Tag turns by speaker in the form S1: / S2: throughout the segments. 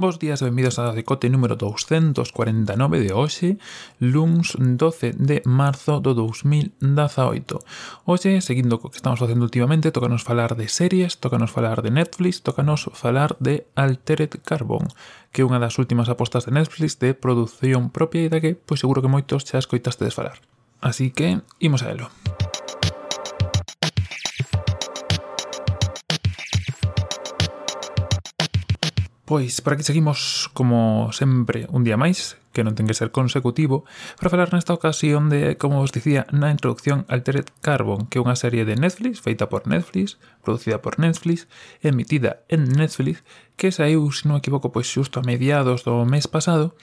S1: Bos días, benvidos a Decote número 249 de hoxe, luns 12 de marzo do 2018. Hoxe, seguindo co que estamos facendo últimamente, tocanos falar de series, tocanos falar de Netflix, tocanos falar de Altered Carbon, que é unha das últimas apostas de Netflix de produción propia e da que, pois seguro que moitos xa escoitastes falar. Así que, imos a elo. Música Pois, por aquí seguimos, como sempre, un día máis, que non ten que ser consecutivo, para falar nesta ocasión de, como vos dicía na introducción, Altered Carbon, que é unha serie de Netflix, feita por Netflix, producida por Netflix, emitida en Netflix, que saiu, se non equivoco, pois xusto a mediados do mes pasado,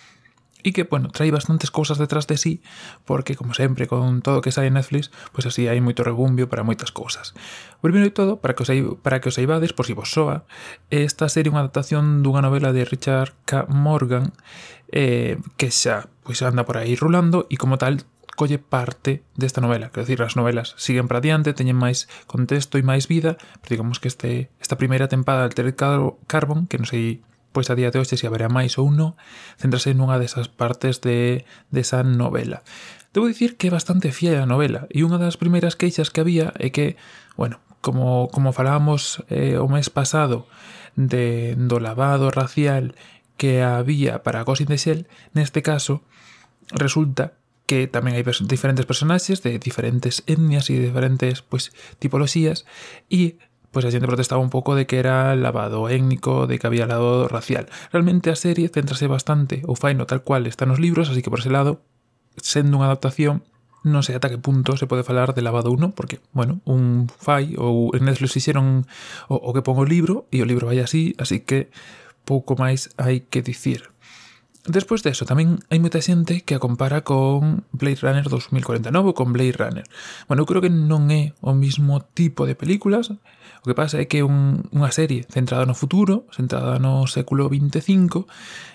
S1: y que, bueno, trae bastantes cosas detrás de sí, porque, como sempre, con todo que sai en Netflix, pois pues así hai moito rebumbio para moitas cousas. Primeiro de todo, para que os, para que os aibades, por si vos soa, esta serie é unha adaptación dunha novela de Richard K. Morgan eh, que xa pois anda por aí rulando e como tal colle parte desta novela, quero dicir, as novelas siguen para diante, teñen máis contexto e máis vida, pero digamos que este, esta primeira tempada de Altered Carbon, que non sei pois a día de hoxe se haberá máis ou non, centrase nunha desas partes de, desa novela. Debo dicir que é bastante fiel a novela, e unha das primeiras queixas que había é que, bueno, como, como falábamos eh, o mes pasado de, do lavado racial que había para Ghost in the Shell, neste caso, resulta que tamén hai diferentes personaxes de diferentes etnias e diferentes pues, tipoloxías e pues a xente protestaba un pouco de que era lavado étnico, de que había lavado racial. Realmente a serie centrase bastante, ou faino tal cual está nos libros, así que por ese lado, sendo unha adaptación, non sei ata que punto se pode falar de lavado 1, porque, bueno, un fai ou en Netflix fixeron o, o que pon o libro e o libro vai así, así que pouco máis hai que dicir. Despois de eso, tamén hai moita xente que a compara con Blade Runner 2049 ou con Blade Runner. Bueno, eu creo que non é o mismo tipo de películas, o que pasa é que é un, unha serie centrada no futuro, centrada no século 25,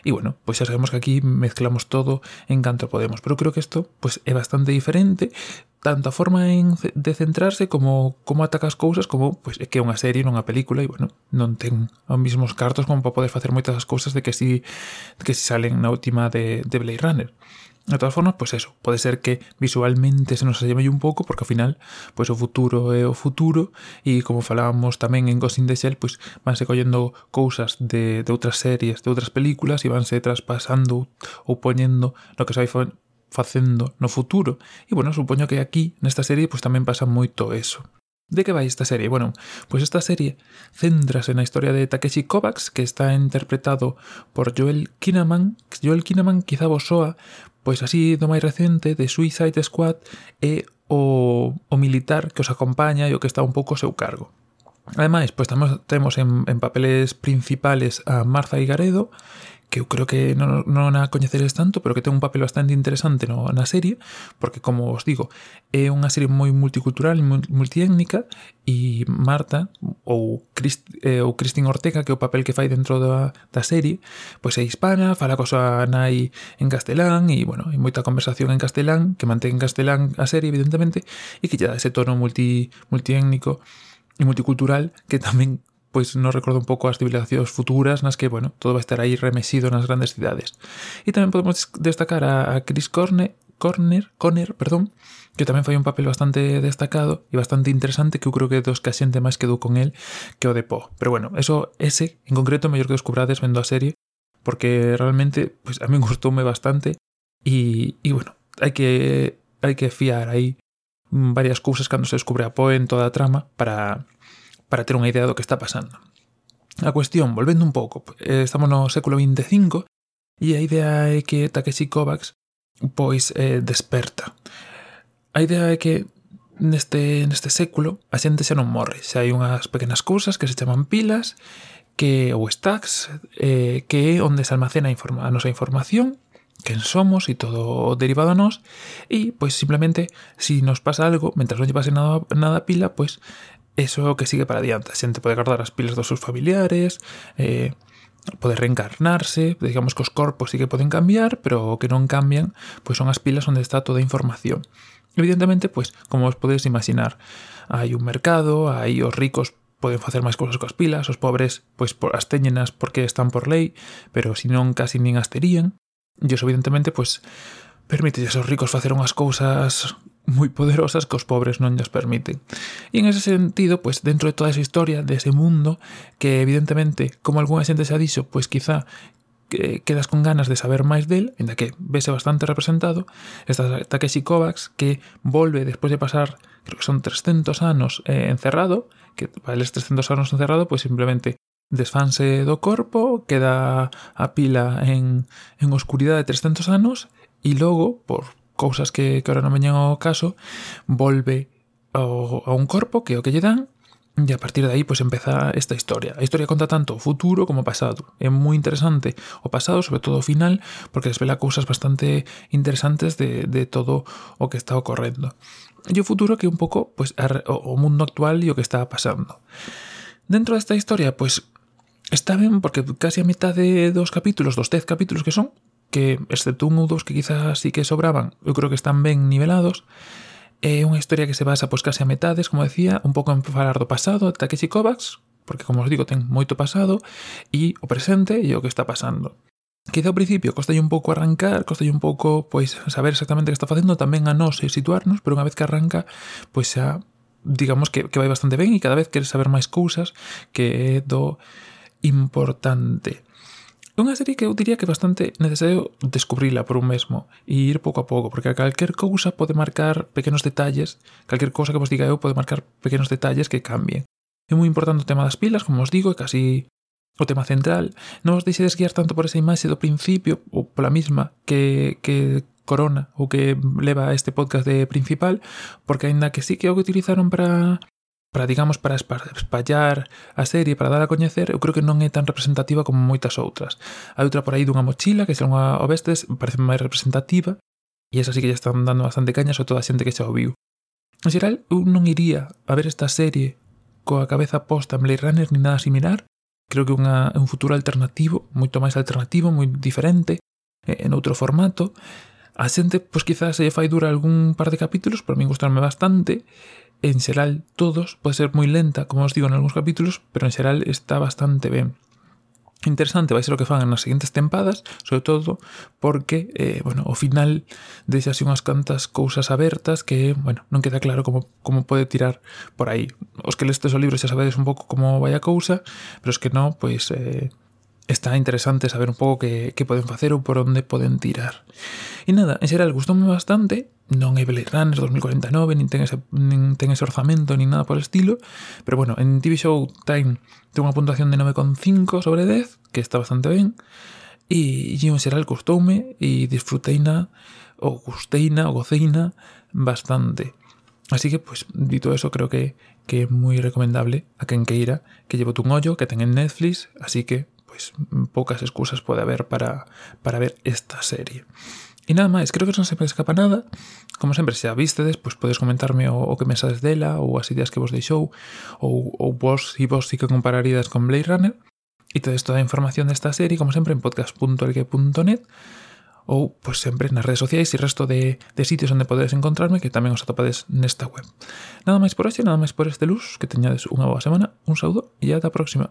S1: e bueno, pois xa sabemos que aquí mezclamos todo en canto podemos, pero creo que isto pois, é bastante diferente, tanta forma en de centrarse como como ataca as cousas como pois é que é unha serie, non unha película e bueno, non ten os mesmos cartos como para poder facer moitas das cousas de que si que si salen na última de, de Blade Runner. De todas formas, pois eso, pode ser que visualmente se nos alleme un pouco, porque ao final, pois o futuro é o futuro, e como falábamos tamén en Ghost in the Shell, pois vanse collendo cousas de, de outras series, de outras películas, e vanse traspasando ou poñendo no que se vai facendo no futuro. E, bueno, supoño que aquí, nesta serie, pues, tamén pasa moito eso. De que vai esta serie? Bueno, pois esta serie céntrase na historia de Takeshi Kovacs, que está interpretado por Joel Kinnaman. Joel Kinnaman quizá vos soa, pois así do máis recente de Suicide Squad e o, o militar que os acompaña e o que está un pouco seu cargo. Ademais, pois tamos, temos en, en papeles principales a Martha Igaredo que eu creo que non, non a coñeceres tanto, pero que ten un papel bastante interesante no, na serie, porque, como os digo, é unha serie moi multicultural e multiétnica, e Marta, ou, Christ, eh, ou Christine Ortega, que é o papel que fai dentro da, da serie, pois é hispana, fala coa súa nai en castelán, e, bueno, hai moita conversación en castelán, que mantén en castelán a serie, evidentemente, e que lle dá ese tono multi, multiétnico e multicultural que tamén pois nos recorda un pouco as civilizacións futuras nas que, bueno, todo vai estar aí remexido nas grandes cidades. E tamén podemos destacar a, a Chris Corner, Corner, Conner, perdón, que tamén fai un papel bastante destacado e bastante interesante que eu creo que dos que a xente máis quedou con el que o de Po. Pero bueno, eso, ese en concreto, mellor que descubrades vendo a serie, porque realmente, pues a mí gustoume bastante e, e bueno, hai que hai que fiar aí varias cousas cando se descubre a Po en toda a trama para para ter unha idea do que está pasando. A cuestión, volvendo un pouco, eh, estamos no século 25 e a idea é que Takeshi Kovacs pois eh, desperta. A idea é que neste, neste século a xente xa non morre, xa hai unhas pequenas cousas que se chaman pilas que ou stacks eh, que é onde se almacena a, informa, a nosa información quen somos e todo o derivado a nós e pois simplemente si nos pasa algo mentras non lle pase nada, nada pila pois eso é o que sigue para adiante. A xente pode guardar as pilas dos seus familiares, eh, pode reencarnarse, digamos que os corpos sí que poden cambiar, pero o que non cambian pois son as pilas onde está toda a información. Evidentemente, pois, como os podedes imaginar, hai un mercado, hai os ricos poden facer máis cousas coas pilas, os pobres pois por, as teñenas porque están por lei, pero se non casi nin as terían. E iso evidentemente pois permite aos ricos facer unhas cousas moi poderosas que os pobres non lles permiten. E en ese sentido, pois, dentro de toda esa historia, dese mundo, que evidentemente, como algunha xente se ha dixo, pois quizá que quedas con ganas de saber máis del, en da que vese bastante representado, está Takeshi Kovacs, que volve despois de pasar, creo que son 300 anos eh, encerrado, que para eles 300 anos encerrado, pois simplemente desfanse do corpo, queda a pila en, en oscuridade de 300 anos, e logo, por, cousas que, que ahora non veñen ao caso, volve ao, a un corpo que o que lle dan E a partir de aí, pues empeza esta historia. A historia conta tanto o futuro como o pasado. É moi interesante o pasado, sobre todo o final, porque desvela cousas bastante interesantes de, de todo o que está ocorrendo. E o futuro que é un pouco pues, o mundo actual e o que está pasando. Dentro desta historia, pues, está ben porque casi a mitad de dos capítulos, dos 10 capítulos que son, que excepto un ou dos que quizás sí que sobraban, eu creo que están ben nivelados. É unha historia que se basa pois case a metades, como decía, un pouco en falar do pasado de Takeshi Kovacs, porque como os digo ten moito pasado, e o presente e o que está pasando. Quizá ao principio costa un pouco arrancar, costa un pouco pois saber exactamente que está facendo, tamén a nós e situarnos, pero unha vez que arranca, pois xa digamos que, que vai bastante ben e cada vez queres saber máis cousas que é do importante. Unha serie que eu diría que é bastante necesario descubrila por un mesmo e ir pouco a pouco, porque a calquer cousa pode marcar pequenos detalles, calquer cousa que vos diga eu pode marcar pequenos detalles que cambien. É moi importante o tema das pilas, como os digo, é casi o tema central. Non os deixedes guiar tanto por esa imaxe do principio ou pola mesma que, que corona ou que leva a este podcast de principal, porque aínda que sí que é o que utilizaron para para, digamos, para espallar a serie, para dar a coñecer, eu creo que non é tan representativa como moitas outras. Hai outra por aí dunha mochila, que son a Ovestes, parece máis representativa, e esa sí que lle están dando bastante caña, sobre toda a xente que xa o viu. En xeral, eu non iría a ver esta serie coa cabeza posta en Blade Runner ni nada similar, creo que unha, un futuro alternativo, moito máis alternativo, moi diferente, en outro formato, A xente, pois quizás se lle fai dura algún par de capítulos, pero a mí gustarme bastante, en xeral todos pode ser moi lenta, como os digo en algúns capítulos, pero en xeral está bastante ben. Interesante vai ser o que fan nas seguintes tempadas, sobre todo porque, eh, bueno, o final deixa así unhas cantas cousas abertas que, bueno, non queda claro como, como pode tirar por aí. Os que lestes o libro xa sabedes un pouco como vai a cousa, pero os que non, pois, eh, está interesante saber un pouco que, que poden facer ou por onde poden tirar. E nada, en xeral gustoume bastante, non é Blade Runner 2049, nin ten ese, nin ten ese orzamento, nin nada por estilo, pero bueno, en TV Show Time ten unha puntuación de 9,5 sobre 10, que está bastante ben, e, e en xeral gustoume e disfruteina, ou gusteina, ou goceina, bastante. Así que, pues, dito eso, creo que, que é moi recomendable a quen queira que llevo un ollo, que ten en Netflix, así que pois poucas excusas pode haber para, para ver esta serie. E nada máis, creo que non se me escapa nada. Como sempre, se a vistedes, pois podes comentarme o, o que pensades dela, ou as ideas que vos deixou, ou, ou vos e vos si que compararías con Blade Runner. E tedes toda a información desta serie, como sempre, en podcast.elque.net, ou pois sempre nas redes sociais e resto de, de sitios onde podedes encontrarme, que tamén os atopades nesta web. Nada máis por hoxe, nada máis por este luz, que teñades unha boa semana, un saúdo e ata a próxima.